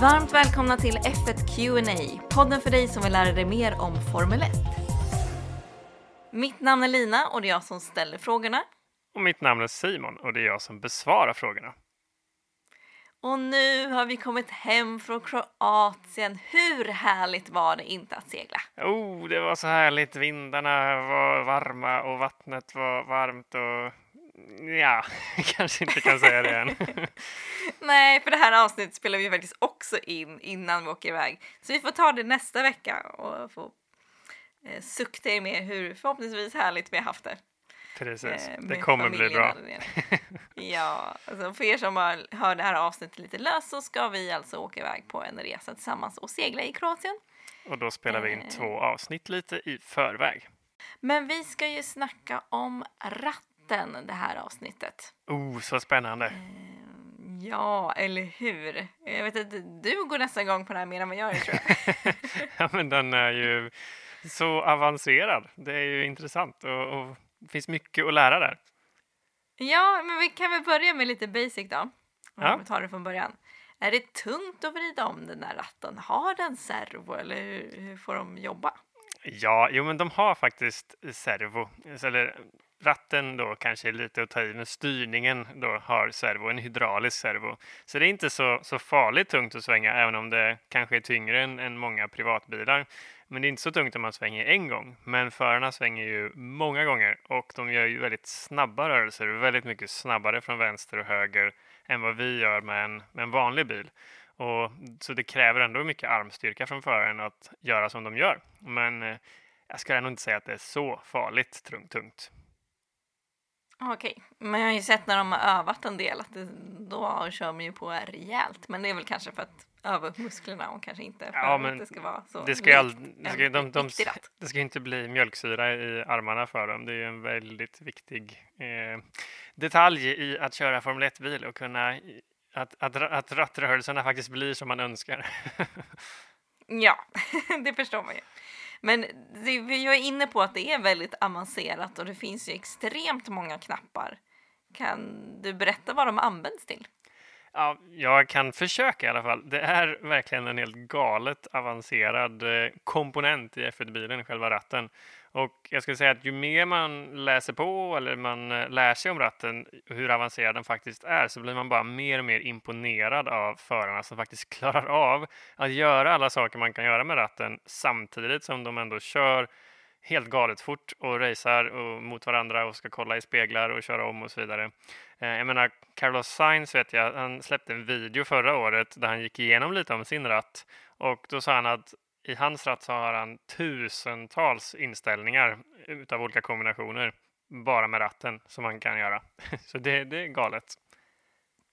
Varmt välkomna till F1 Q&A, podden för dig som vill lära dig mer om Formel 1. Mitt namn är Lina och det är jag som ställer frågorna. Och mitt namn är Simon och det är jag som besvarar frågorna. Och nu har vi kommit hem från Kroatien. Hur härligt var det inte att segla? Oh, det var så härligt. Vindarna var varma och vattnet var varmt och ja, kanske inte kan säga det än. Nej, för det här avsnittet spelar vi faktiskt också in innan vi åker iväg. Så vi får ta det nästa vecka och få eh, sukta er med hur förhoppningsvis härligt vi har haft det. Precis, Eh, det kommer bli bra. ja, alltså för er som har, hör det här avsnittet lite löst så ska vi alltså åka iväg på en resa tillsammans och segla i Kroatien. Och då spelar vi in Eh. två avsnitt lite i förväg. Men vi ska ju snacka om ratten det här avsnittet. Oh, så spännande. Eh, Ja, eller hur? Jag vet att du går nästan igång på det här mer än vad jag gör tror jag. ja, men den är ju så avancerad. Det är ju intressant och, och det finns mycket att lära där. ja, men vi kan väl börja med lite basic då. Om Ja. vi tar det från början. Är det tungt att vrida om den där ratten? Har den servo eller hur, hur får de jobba? Ja, jo, men de har faktiskt servo. Eller ratten då kanske är lite att ta i, men styrningen då har servo, en hydraulisk servo. Så det är inte så, så farligt tungt att svänga, även om det kanske är tyngre än, än många privatbilar. Men det är inte så tungt om man svänger en gång. Men förarna svänger ju många gånger och de gör ju väldigt snabba rörelser, väldigt mycket snabbare från vänster och höger än vad vi gör med en, med en vanlig bil. Och, så det kräver ändå mycket armstyrka från föraren att göra som de gör. Men eh, jag skulle nog inte säga att det är så farligt tungt. Okej, men jag har ju sett när de har övat en del att det, då kör man ju på rejält. Men det är väl kanske för att öva upp musklerna och kanske inte för Ja, att det ska vara så Det ska, all, det, ska, de, de, det ska inte bli mjölksyra i armarna för dem. Det är ju en väldigt viktig eh, detalj i att köra Formel 1-bil och kunna att, att, att rattrörelserna faktiskt blir som man önskar. Ja, det förstår man ju. Men det, vi är inne på att det är väldigt avancerat och det finns ju extremt många knappar. Kan du berätta vad de används till? Ja, jag kan försöka i alla fall. Det är verkligen en helt galet avancerad eh, komponent i F1-bilen, själva ratten. Och jag skulle säga att ju mer man läser på eller man eh, lär sig om ratten, hur avancerad den faktiskt är, så blir man bara mer och mer imponerad av förarna som faktiskt klarar av att göra alla saker man kan göra med ratten samtidigt som de ändå kör helt galet fort och racear och mot varandra och ska kolla i speglar och köra om och så vidare. Eh, jag menar, Carlos Sainz vet jag, han släppte en video förra året där han gick igenom lite om sin ratt och då sa han att i hans ratt så har han tusentals inställningar utav olika kombinationer bara med ratten som man kan göra. Så det, det är galet.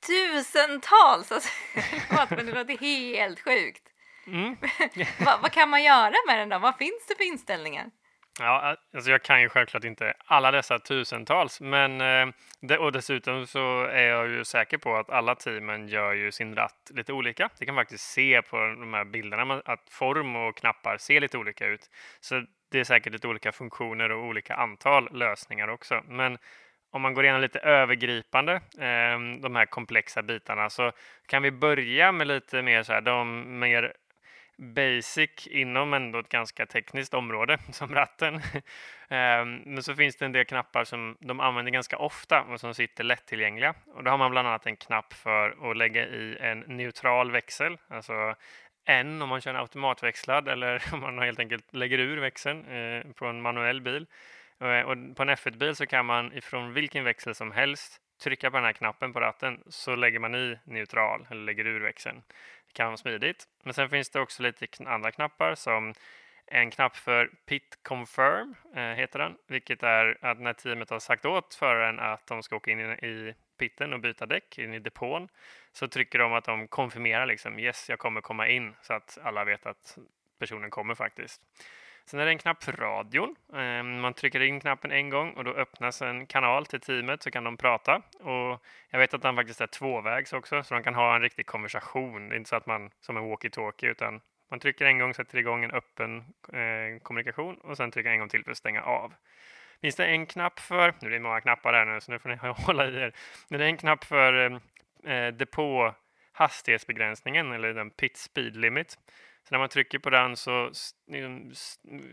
Tusentals! Alltså, förlåt, men det låter helt sjukt. Mm. vad, vad kan man göra med den då? Vad finns det för inställningar? Ja, alltså jag kan ju självklart inte alla dessa tusentals, men eh, och dessutom så är jag ju säker på att alla teamen gör ju sin ratt lite olika. Det kan man faktiskt se på de här bilderna att form och knappar ser lite olika ut. Så det är säkert lite olika funktioner och olika antal lösningar också. Men om man går igenom lite övergripande, eh, de här komplexa bitarna, så kan vi börja med lite mer så här, de mer basic inom ändå ett ganska tekniskt område som ratten. Ehm, men så finns det en del knappar som de använder ganska ofta och som sitter lättillgängliga. Och då har man bland annat en knapp för att lägga i en neutral växel, alltså en om man kör en automatväxlad eller om man helt enkelt lägger ur växeln eh, på en manuell bil. Eh, och på en F1-bil så kan man ifrån vilken växel som helst trycka på den här knappen på ratten så lägger man i neutral eller lägger ur växeln. Det kan vara smidigt. Men sen finns det också lite kn- andra knappar som en knapp för Pit Confirm eh, heter den, vilket är att när teamet har sagt åt föraren att de ska åka in i pitten och byta däck in i depån så trycker de att de konfirmerar liksom yes, jag kommer komma in så att alla vet att personen kommer faktiskt. Sen är det en knapp för radion. Ehm, man trycker in knappen en gång och då öppnas en kanal till teamet så kan de prata. Och jag vet att den faktiskt är tvåvägs också så de kan ha en riktig konversation. Det är inte så att man som en walkie-talkie utan man trycker en gång, sätter igång en öppen eh, kommunikation och sen trycker en gång till för att stänga av. Finns det en knapp för, nu är det många knappar här nu så nu får ni hålla i er. Men det är en knapp för eh, eh depå hastighetsbegränsningen eller den pit speed limit. Så när man trycker på den så liksom,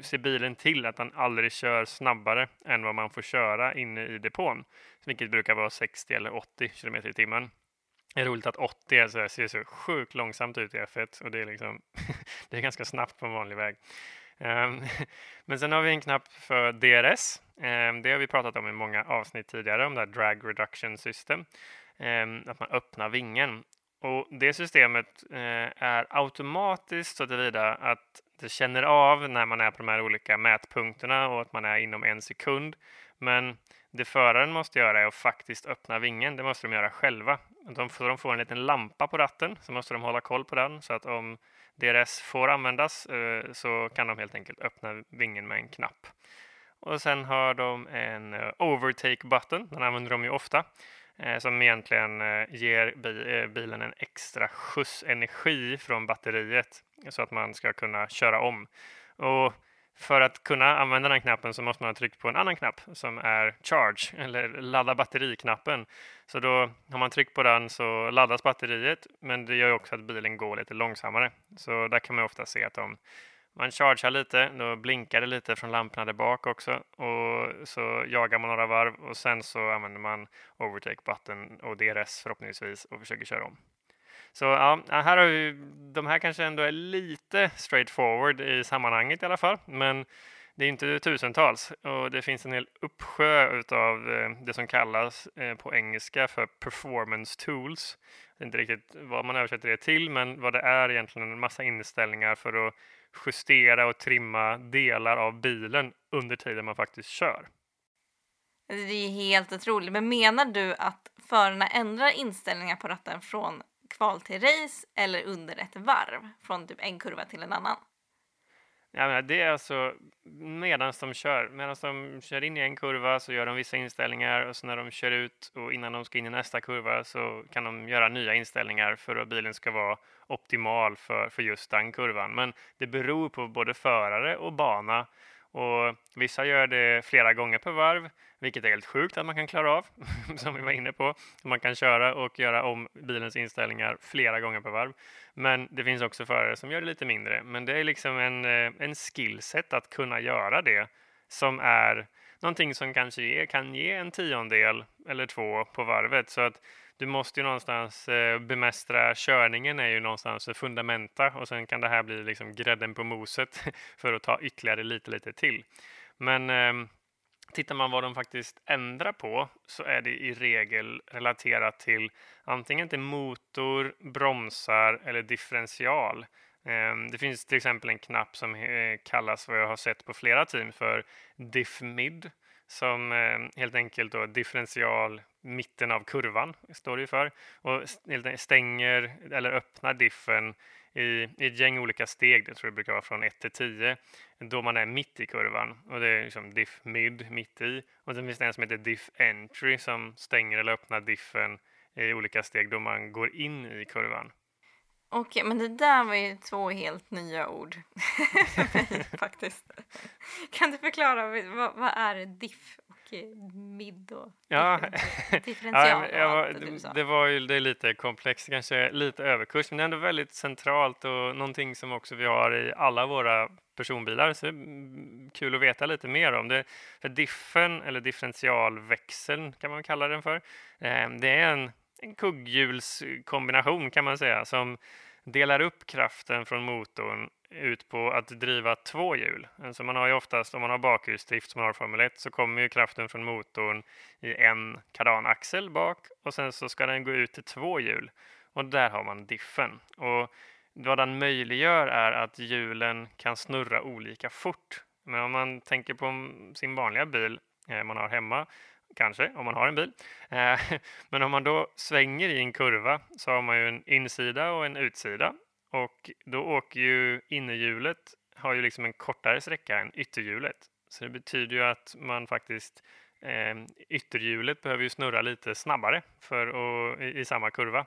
ser bilen till att den aldrig kör snabbare än vad man får köra inne i depån, vilket brukar vara 60 eller 80 km i timmen. Det är roligt att 80 är så ser så sjukt långsamt ut i F1 och det är, liksom det är ganska snabbt på en vanlig väg. Ehm, men sen har vi en knapp för DRS. Ehm, det har vi pratat om i många avsnitt tidigare, om det här drag reduction system. Ehm, att man öppnar vingen. Och det systemet eh, är automatiskt så tillvida att det känner av när man är på de här olika mätpunkterna och att man är inom en sekund. Men det föraren måste göra är att faktiskt öppna vingen. Det måste de göra själva. De får, de får en liten lampa på ratten så måste de hålla koll på den så att om DRS får användas eh, så kan de helt enkelt öppna vingen med en knapp. Och sen har de en eh, overtake button, den använder de ju ofta, Eh, som egentligen eh, ger eh, bilen en extra skjuts energi från batteriet så att man ska kunna köra om. Och för att kunna använda den knappen så måste man ha tryckt på en annan knapp som är charge eller ladda batteriknappen. Så då har man tryckt på den så laddas batteriet men det gör också att bilen går lite långsammare. Så där kan man ofta se att de man chargear lite, då blinkar det lite från lamporna där bak också och så jagar man några varv och sen så använder man overtake button och DRS förhoppningsvis och försöker köra om. Så ja, här har vi, de här kanske ändå är lite straightforward i sammanhanget i alla fall, men det är inte tusentals och det finns en hel uppsjö av eh, det som kallas eh, på engelska för performance tools. Det är inte riktigt vad man översätter det till, men vad det är egentligen en massa inställningar för att justera och trimma delar av bilen under tiden man faktiskt kör. Alltså, det är helt otroligt. Men menar du att förarna ändrar inställningar på ratten från kval till race eller under ett varv från typ en kurva till en annan? Ja, men det är alltså medan de kör. Medan de kör in i en kurva så gör de vissa inställningar och så när de kör ut och innan de ska in i nästa kurva så kan de göra nya inställningar för att bilen ska vara optimal för, för just den kurvan. Men det beror på både förare och bana och vissa gör det flera gånger per varv, vilket är helt sjukt att man kan klara av, som vi var inne på. Man kan köra och göra om bilens inställningar flera gånger per varv. Men det finns också förare som gör det lite mindre. Men det är liksom en, eh, en skillset att kunna göra det som är någonting som kanske ge, kan ge en tiondel eller två på varvet. Så att du måste ju någonstans eh, bemästra körningen är ju någonstans fundamenta och sen kan det här bli liksom grädden på moset för att ta ytterligare lite, lite till. Men eh, tittar man vad de faktiskt ändrar på så är det i regel relaterat till antingen till motor, bromsar eller differential. Ehm, det finns till exempel en knapp som eh, kallas vad jag har sett på flera team för diff mid som ehm, helt enkelt då differential mitten av kurvan står det för och stänger eller öppnar diffen i, i ett gäng olika steg. Det tror jag brukar vara från 1 till 10 då man är mitt i kurvan och det är liksom diff mid mitt i och sen finns det en som heter diff entry som stänger eller öppnar diffen i olika steg då man går in i kurvan. Okej, men det där var ju två helt nya ord faktiskt. Kan du förklara vad, vad är diff mid och ja. differential? ja, ja, det, det, var ju det är lite komplext, kanske lite överkurs, men ändå väldigt centralt och någonting som också vi har i alla våra personbilar. Så det är kul att veta lite mer om det. För diffen, eller differentialväxeln kan man kalla den för, eh, det är en en kugghjulskombination kan man säga som delar upp kraften från motorn ut på att driva två hjul. Alltså man har ju oftast, om man har bakhjulsdrift som man har Formel 1, så kommer ju kraften från motorn i en kardanaxel bak och sen så ska den gå ut till två hjul. Och där har man diffen. Och vad den möjliggör är att hjulen kan snurra olika fort. Men om man tänker på sin vanliga bil eh, man har hemma kanske, om man har en bil. Eh, men om man då svänger i en kurva så har man ju en insida och en utsida och då åker ju innerhjulet har ju liksom en kortare sträcka än ytterhjulet. Så det betyder ju att man faktiskt eh, ytterhjulet behöver ju snurra lite snabbare för att, i, i samma kurva.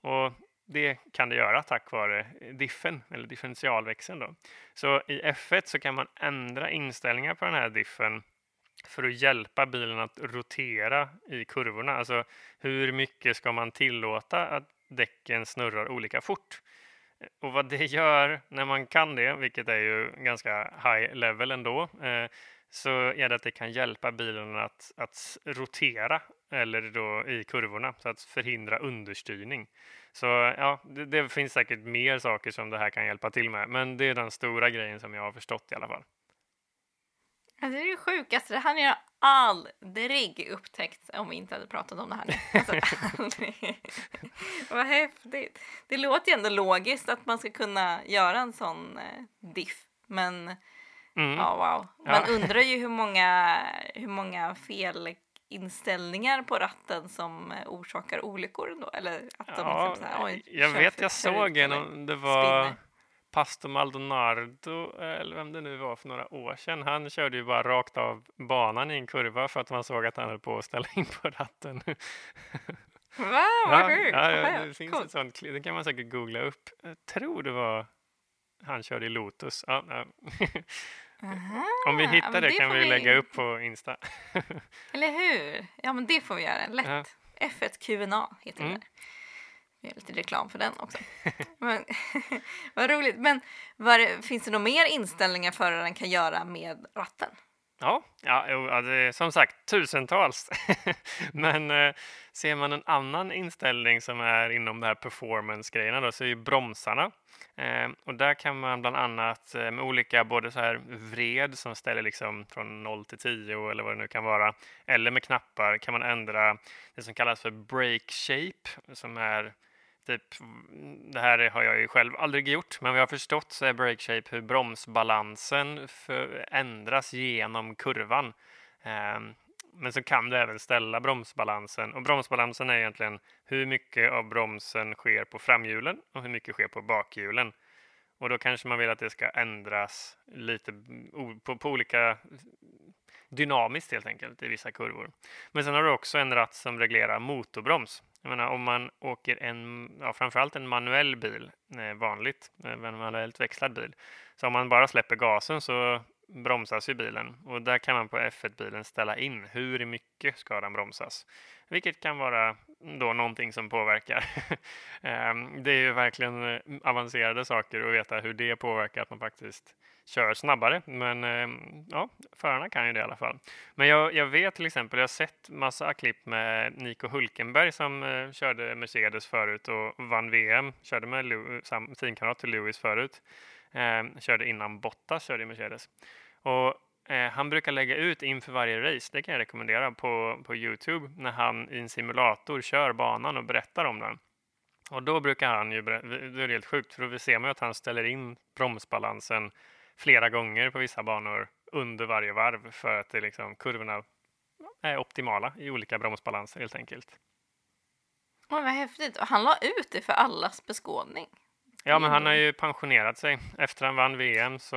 Och det kan det göra tack vare diffen eller differentialväxeln. Då. Så i F1 så kan man ändra inställningar på den här diffen för att hjälpa bilen att rotera i kurvorna. Alltså hur mycket ska man tillåta att däcken snurrar olika fort. Eh, och vad det gör när man kan det, vilket är ju ganska high level ändå, eh, så är det att det kan hjälpa bilen att, att rotera eller då i kurvorna så att förhindra understyrning. Så ja, det, det, finns säkert mer saker som det här kan hjälpa till med, men det är den stora grejen som jag har förstått i alla fall. det är det sjukaste. Det hade jag aldrig upptäckt om vi inte hade pratat om det här. Alltså, Vad häftigt. Det låter ju ändå logiskt att man ska kunna göra en sån eh, diff, men Mm. Ja, wow. Man ja. undrar ju hur många, hur många fel inställningar på ratten som orsakar olyckor då? Eller att de ja, liksom så här, jag vet, jag såg en om det var spinner. Pastor Maldonardo, eller vem det nu var för några år sedan. Han körde ju bara rakt av banan i en kurva för att man såg att han höll på att ställa in på ratten. Va, vad sjukt! Ja, ja, det finns cool. ett sånt det kan man säkert googla upp. Jag tror det var han körde i Lotus. Ja, ja. Aha, Om vi hittar det, det kan vi lägga upp på Insta. Eller hur? Ja, men det får vi göra. Lätt. Ja. F1QNA heter mm. det. Jag gör lite reklam för den också. men, vad roligt. Men var, finns det några mer inställningar föraren kan göra med ratten? Ja, ja, det som sagt tusentals. Men eh, ser man en annan inställning som är inom de här performance-grejerna då, så är ju bromsarna. Eh, och där kan man bland annat eh, med olika både så här vred som ställer liksom från 0 till 10 eller vad det nu kan vara, eller med knappar kan man ändra det som kallas för break shape som är Typ, det här har jag ju själv aldrig gjort, men vad jag har förstått så är breakshape hur bromsbalansen ändras genom kurvan. Um, men så kan du även ställa bromsbalansen och bromsbalansen är egentligen hur mycket av bromsen sker på framhjulen och hur mycket sker på bakhjulen. Och då kanske man vill att det ska ändras lite på, på olika dynamiskt helt enkelt i vissa kurvor. Men sen har du också en ratt som reglerar motorbroms. Jag menar om man åker en, ja, framförallt en manuell bil, eh, vanligt, eh, en manuellt växlad bil. Så om man bara släpper gasen så bromsas ju bilen och där kan man på F1-bilen ställa in hur mycket ska den bromsas. Vilket kan vara då någonting som påverkar. Ehm, det är ju verkligen eh, avancerade saker att veta hur det påverkar att man faktiskt kör snabbare. Men ehm, ja, förarna kan ju det i alla fall. Men jag, jag vet till exempel, jag har sett massa klipp med Nico Hulkenberg som eh, körde Mercedes förut och vann VM. Körde med teamkamrat till Lewis förut eh, körde innan Bottas körde i Mercedes. Och eh, han brukar lägga ut inför varje race, det kan jag rekommendera, på, på Youtube när han i en simulator kör banan och berättar om den. Och då brukar han ju, det är helt sjukt, för då ser man ju att han ställer in bromsbalansen flera gånger på vissa banor under varje varv för att det liksom, kurvorna är optimala i olika bromsbalanser helt enkelt. Oh, vad häftigt. Och han la ut det för allas beskådning. Ja, men han har ju pensionerat sig. Efter han vann VM så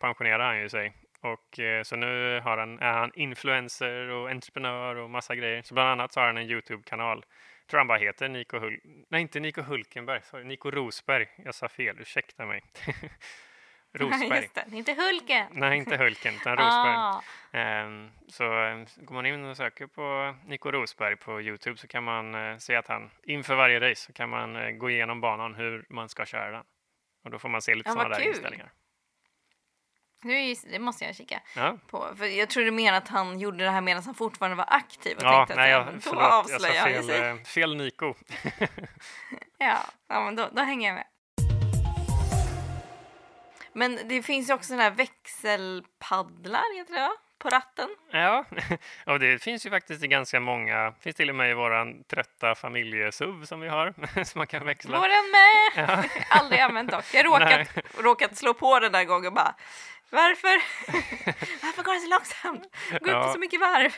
pensionerade han ju sig. Och eh, så nu har han, är han influencer och entreprenör och massa grejer. Så bland annat så har han en Youtube-kanal. Jag tror han bara heter Nico Hul... Nej, inte Nico Hulkenberg. Sorry, Nico Rosberg. Jag sa fel, ursäkta mig. Rosberg. Just det. Inte Hulken. Nej, inte Hulken, utan Rosberg. Ah. Um, så um, går man in och söker på Nico Rosberg på Youtube så kan man uh, se att han inför varje race så kan man uh, gå igenom banan hur man ska köra den. Och då får man se lite ja, sådana där inställningar. Det måste jag kika ja. på. För jag tror du menar att han gjorde det här medan han fortfarande var aktiv. Och ja, nej, jag, då förlåt, jag sa fel, eh, fel Nico. ja, ja, men då, då hänger jag med. Men det finns ju också sådana här växelpaddlar, heter det På ratten. Ja, och det finns ju faktiskt i ganska många. Det finns till och med i våran trötta SUV som vi har, som man kan växla. Våran med! Ja. Aldrig använt dock. Jag råkat, råkat slå på den där gången och bara varför? Varför går det så långsamt? Går ja. inte så mycket varv.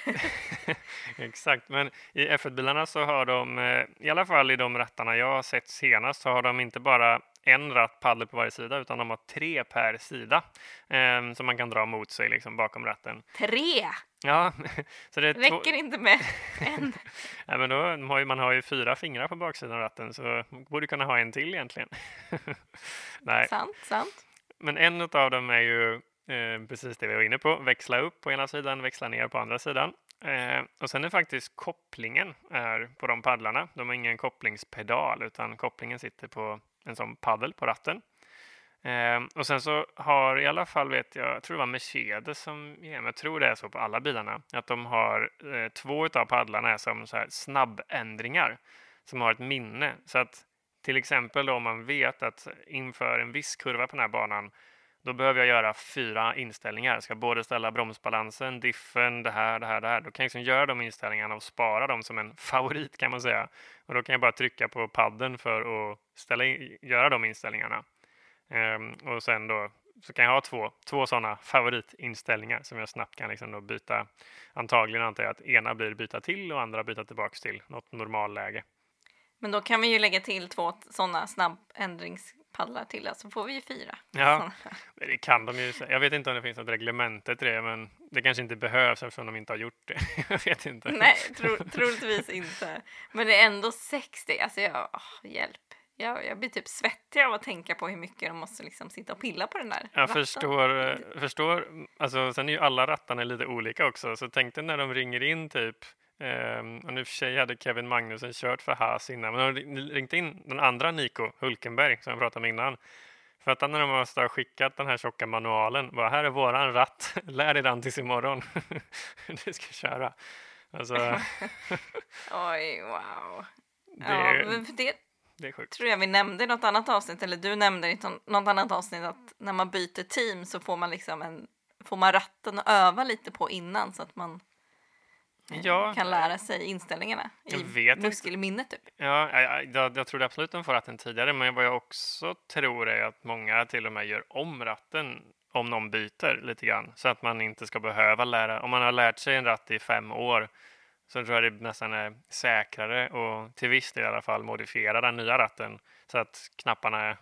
Exakt, men i F1-bilarna så har de, eh, i alla fall i de rattarna jag har sett senast, så har de inte bara en ratt paddel på varje sida utan de har tre per sida eh, som man kan dra mot sig liksom, bakom ratten. Tre? Ja. så det räcker inte med en. ja, men då, har ju, man har ju fyra fingrar på baksidan av ratten så man borde kunna ha en till egentligen. Nej. Sant, sant. Men en av dem är ju eh, precis det vi var inne på, växla upp på ena sidan, växla ner på andra sidan. Eh, och sen är faktiskt kopplingen är på de paddlarna. De har ingen kopplingspedal utan kopplingen sitter på en sån paddel på ratten. Eh, och sen så har i alla fall vet jag, jag tror det var Mercedes som, ja, jag tror det är så på alla bilarna, att de har eh, två av paddlarna är som så här snabbändringar som har ett minne. Så att till exempel då om man vet att inför en viss kurva på den här banan då behöver jag göra fyra inställningar. Jag ska både ställa bromsbalansen, diffen, det här, det här, det här. Då kan jag liksom göra de inställningarna och spara dem som en favorit kan man säga. Och då kan jag bara trycka på padden för att ställa in, göra de inställningarna. Ehm, och sen då så kan jag ha två, två sådana favoritinställningar som jag snabbt kan liksom då byta. Antagligen antar jag att ena blir byta till och andra byta tillbaks till något normalläge. Men då kan vi ju lägga till två sådana snabbändringspaddlar till, så alltså får vi ju fyra. Ja, det kan de ju. Jag vet inte om det finns något reglemente till det, men det kanske inte behövs eftersom de inte har gjort det. jag vet inte. Nej, tro, troligtvis inte. Men det är ändå 60, alltså jag, oh, hjälp. Jag, jag blir typ svettig av att tänka på hur mycket de måste liksom sitta och pilla på den där Jag ratten. förstår, eh, förstår, alltså sen är ju alla rattarna lite olika också, så tänk dig när de ringer in typ Um, och nu för sig hade Kevin Magnussen kört för Haas innan, men de ringt in den andra Nico Hulkenberg som jag pratade med innan. För att när de måste ha skickat den här tjocka manualen, bara här är våran ratt, lär dig den tills imorgon. du ska köra. Alltså... Oj, wow. Det, ja, det, det tror jag vi nämnde i något annat avsnitt, eller du nämnde i något annat avsnitt att när man byter team så får man liksom en, får man ratten att öva lite på innan så att man ja, kan lära sig inställningarna i muskelminnet. Typ. Ja, jag, jag, jag trodde absolut de får ratten tidigare, men vad jag också tror är att många till och med gör om ratten om någon byter lite grann så att man inte ska behöva lära. Om man har lärt sig en ratt i fem år så tror jag det nästan är säkrare och till viss del i alla fall modifiera den nya ratten så att knapparna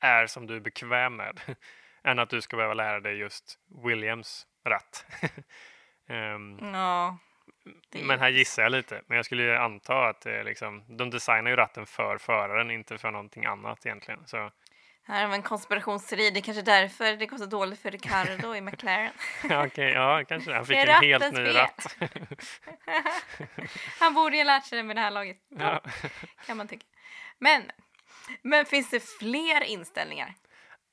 är som du är bekväm med än att du ska behöva lära dig just Williams ratt. um, ja. Men här gissar jag lite. Men jag skulle ju anta att det liksom, de designar ju ratten för föraren, inte för någonting annat egentligen. Så. Här har vi en konspirationsteori. Det är kanske därför det går så dåligt för Ricardo i McLaren. ja, okay, ja, kanske Han fick en helt ny ratt. Han borde ju ha lärt sig det med det här laget. Ja. Kan man tycka. Men, men finns det fler inställningar?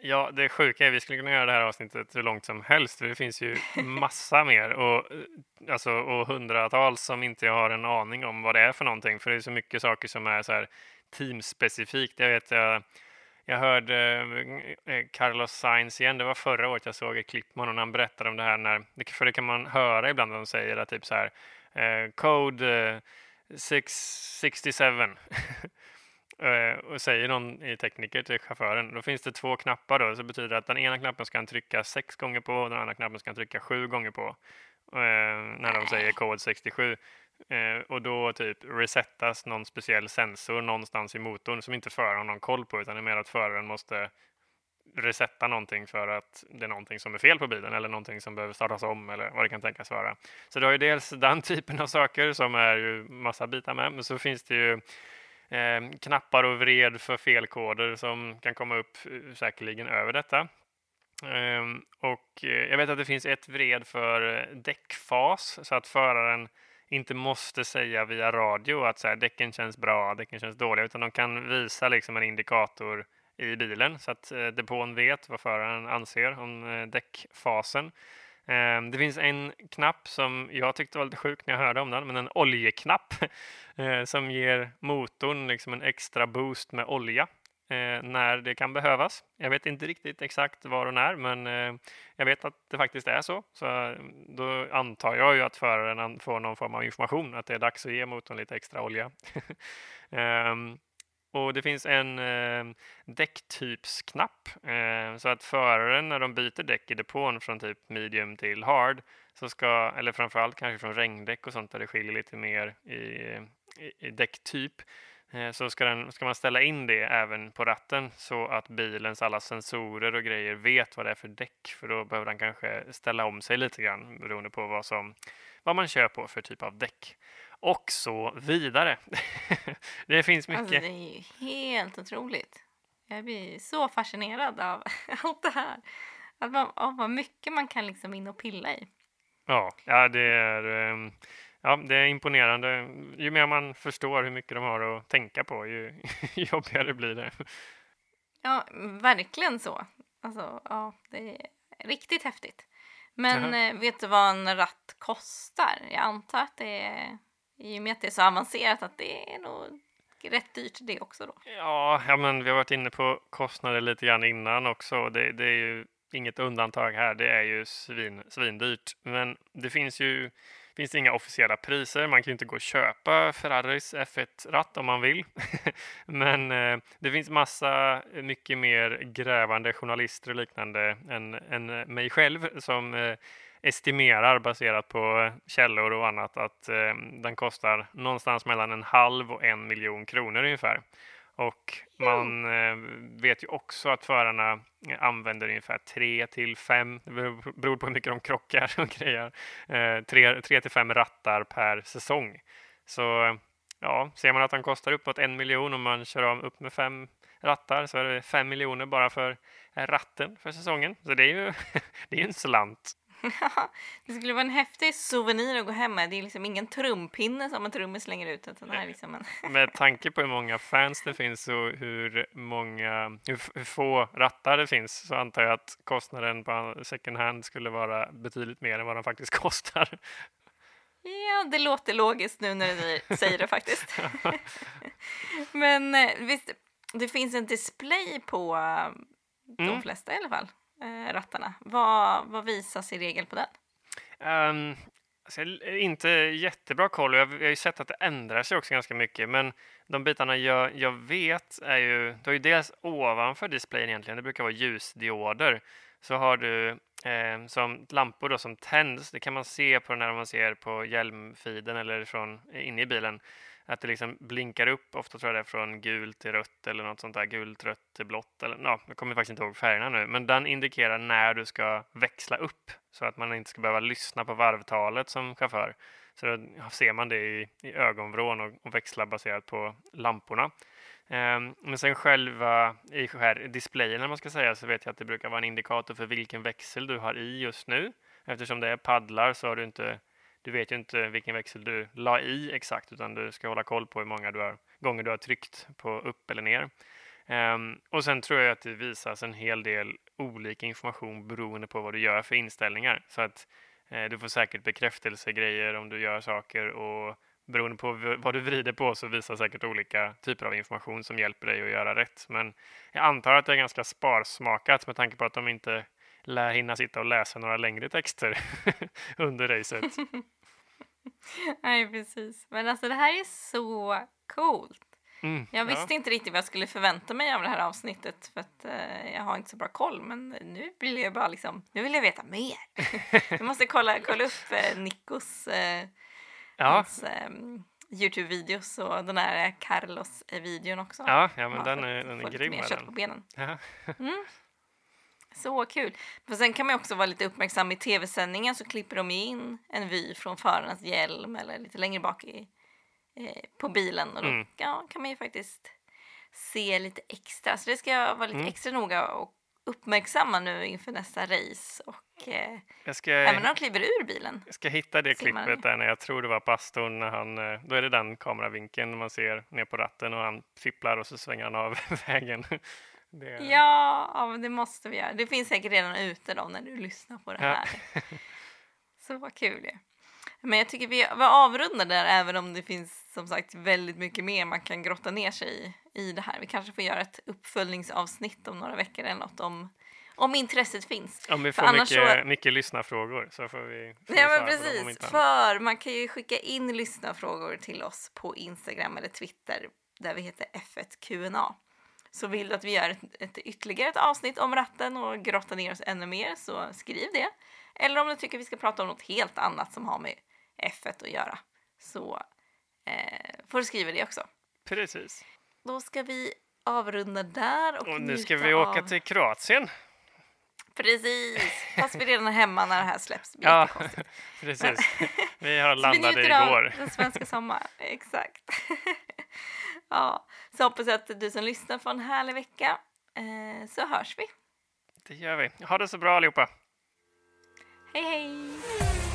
Ja, det sjuka är att vi skulle kunna göra det här avsnittet hur långt som helst. För det finns ju massa mer och, eh, alltså, och hundratals som inte har en aning om vad det är för någonting. För det är så mycket saker som är så här teamspecifikt. Jag vet, jag, jag hörde eh, Carlos Sainz igen. Det var förra året jag såg ett klipp med honom när han berättade om det här. När, för det kan man höra ibland när de säger att typ så här eh, Code eh, 667 Eh, och säger någon i tekniker till chauffören, då finns det två knappar då, så betyder det att den ena knappen ska han trycka sex gånger på och den andra knappen ska han trycka sju gånger på. Eh, när de säger kod 67. Eh, och då typ resettas någon speciell sensor någonstans i motorn som inte föraren har någon koll på utan det är mer att föraren måste resetta någonting för att det är någonting som är fel på bilen eller någonting som behöver startas om eller vad det kan tänkas vara. Så det har ju dels den typen av saker som är ju massa bitar med, men så finns det ju eh, knappar och vred för felkoder som kan komma upp eh, säkerligen över detta. Ehm, eh, och jag vet att det finns ett vred för eh, däckfas så att föraren inte måste säga via radio att så här, däcken känns bra, däcken känns dåliga, utan de kan visa liksom en indikator i bilen så att eh, depån vet vad föraren anser om eh, däckfasen. Ehm, det finns en knapp som jag tyckte var lite sjuk när jag hörde om den, men en oljeknapp eh, som ger motorn liksom en extra boost med olja eh, när det kan behövas. Jag vet inte riktigt exakt var och när, men eh, jag vet att det faktiskt är så. Så mm, då antar jag ju att föraren får någon form av information att det är dags att ge motorn lite extra olja. Ehm, och det finns en eh, däcktypsknapp eh, så att föraren när de byter däck i depån från typ medium till hard så ska, eller framförallt kanske från regndäck och sånt där det skiljer lite mer i, i, i däcktyp eh, så ska, den, ska man ställa in det även på ratten så att bilens alla sensorer och grejer vet vad det är för däck för då behöver den kanske ställa om sig lite grann beroende på vad, som, vad man kör på för typ av däck och så vidare. det finns mycket. Alltså, det är ju helt otroligt. Jag blir så fascinerad av allt det här. Att man, av vad mycket man kan liksom in och pilla i. Ja, ja det är ehm, Ja, det är imponerande. Ju mer man förstår hur mycket de har att tänka på, ju jobbigare blir det. Ja, verkligen så. Alltså, ja, det är riktigt häftigt. Men eh, vet du vad en ratt kostar? Jag antar att det är, i och med att det är så avancerat, att det är nog rätt dyrt det också då. Ja, ja, men vi har varit inne på kostnader lite grann innan också. Det, det är ju inget undantag här. Det är ju svin, svindyrt. Men det finns ju finns det inga officiella priser. Man kan ju inte gå och köpa Ferraris F1-ratt om man vill. Men eh, det finns massa mycket mer grävande journalister och liknande än, än mig själv som eh, estimerar baserat på källor och annat att eh, den kostar någonstans mellan en halv och en miljon kronor ungefär. Och man eh, vet ju också att förarna använder ungefär tre till fem, det beror på hur mycket de krockar och grejer, eh, tre, tre till fem rattar per säsong. Så ja, ser man att de kostar uppåt en miljon om man kör om upp med fem rattar så är det fem miljoner bara för ratten för säsongen. Så det är ju det är en slant. det skulle vara en häftig souvenir att gå hem med. Det är liksom ingen trumpinne som en trummis slänger ut. Utan här är liksom en... Med tanke på hur många fans det finns och hur, många, hur, få rattar det finns så antar jag att kostnaden på second hand skulle vara betydligt mer än vad de faktiskt kostar. Ja, det låter logiskt nu när ni säger det faktiskt. Men eh, visst, det finns en display på eh, de Mm. flesta i alla fall, eh, rattarna. Vad, vad visas i regel på den? Um, alltså, inte jättebra koll jag, jag har ju sett att det ändrar sig också ganska mycket. Men de bitarna jag, jag vet är ju, du har ju dels ovanför displayen egentligen, det brukar vara ljusdioder. Så har du eh, som lampor då som tänds, det kan man se på den här om man ser på hjälmfiden eller från inne i bilen. Att det liksom blinkar upp, ofta tror jag det är från gult till rött eller något sånt där, gult, rött till blått eller ja, jag kommer faktiskt inte ihåg färgerna nu, men den indikerar när du ska växla upp så att man inte ska behöva lyssna på varvtalet som chaufför. Så då ser man det i, i ögonvrån och, och växlar baserat på lamporna. Ehm, men sen själva i här displayen, man ska säga, så vet jag att det brukar vara en indikator för vilken växel du har i just nu. Eftersom det är paddlar så har du inte du vet ju inte vilken växel du la i exakt utan du ska hålla koll på hur många du har, gånger du har tryckt på upp eller ner. Um, och sen tror jag att det visas en hel del olika information beroende på vad du gör för inställningar. Så att eh, du får säkert bekräftelsegrejer om du gör saker och beroende på vad du vrider på så visar säkert olika typer av information som hjälper dig att göra rätt. Men jag antar att det är ganska sparsmakat med tanke på att de inte lär hinna sitta och läsa några längre texter under racet. Nej, precis. Men alltså det här är så coolt. Mm, Jag ja. visste inte riktigt vad jag skulle förvänta mig av det här avsnittet för att eh, jag har inte så bra koll. Men nu vill jag bara liksom, nu vill jag veta mer. jag måste kolla, kolla upp eh, Nikos eh, Ja, hans eh, Youtube-videos och den här Carlos-videon också. ja, ja, men Ja, den är, den är grym. mer kött på benen. Ja. Så kul. För sen kan man också vara lite uppmärksam i tv-sändningen så klipper de in en vy från förarens hjälm eller lite längre bak i, eh, på bilen och då Mm. ja, kan man ju faktiskt se lite extra. Så det ska jag vara lite Mm. extra noga och uppmärksamma nu inför nästa race och eh, Jag ska, även när de kliver ur bilen. jag ska hitta det man klippet där när jag tror det var pastorn när han, eh, då är det den kameravinkeln man ser ner på ratten och han fipplar och så svänger han av vägen. Det, Ja, ja, men det måste vi göra. Det finns säkert redan ute då när du lyssnar på det Ja. här. Så vad kul ju. Men jag tycker vi, vi avrundar där även om det finns som sagt väldigt mycket mer man kan grotta ner sig i, i det här. Vi kanske får göra ett uppföljningsavsnitt om några veckor eller något om, om intresset finns. Om vi För får annars mycket, så- mycket lyssnarfrågor så får vi, får Ja men precis, för man kan ju skicka in lyssnarfrågor till oss på Instagram eller Twitter där vi heter F1QNA. Så vill du att vi gör ett, ett ytterligare ett avsnitt om ratten och grottar ner oss ännu mer så skriv det. Eller om du tycker vi ska prata om något helt annat som har med F1 att göra så eh, får du skriva det också. Precis. Då ska vi avrunda där och, Och nu ska vi åka av... till Kroatien. Precis, fast vi redan är hemma när det här släpps. Det Ja, precis. Vi har njuter igår. den svenska sommaren. Exakt. ja, så hoppas jag att du som lyssnar får en härlig vecka. Eh, så hörs vi. Det gör vi. Ha det så bra allihopa. Hej hej!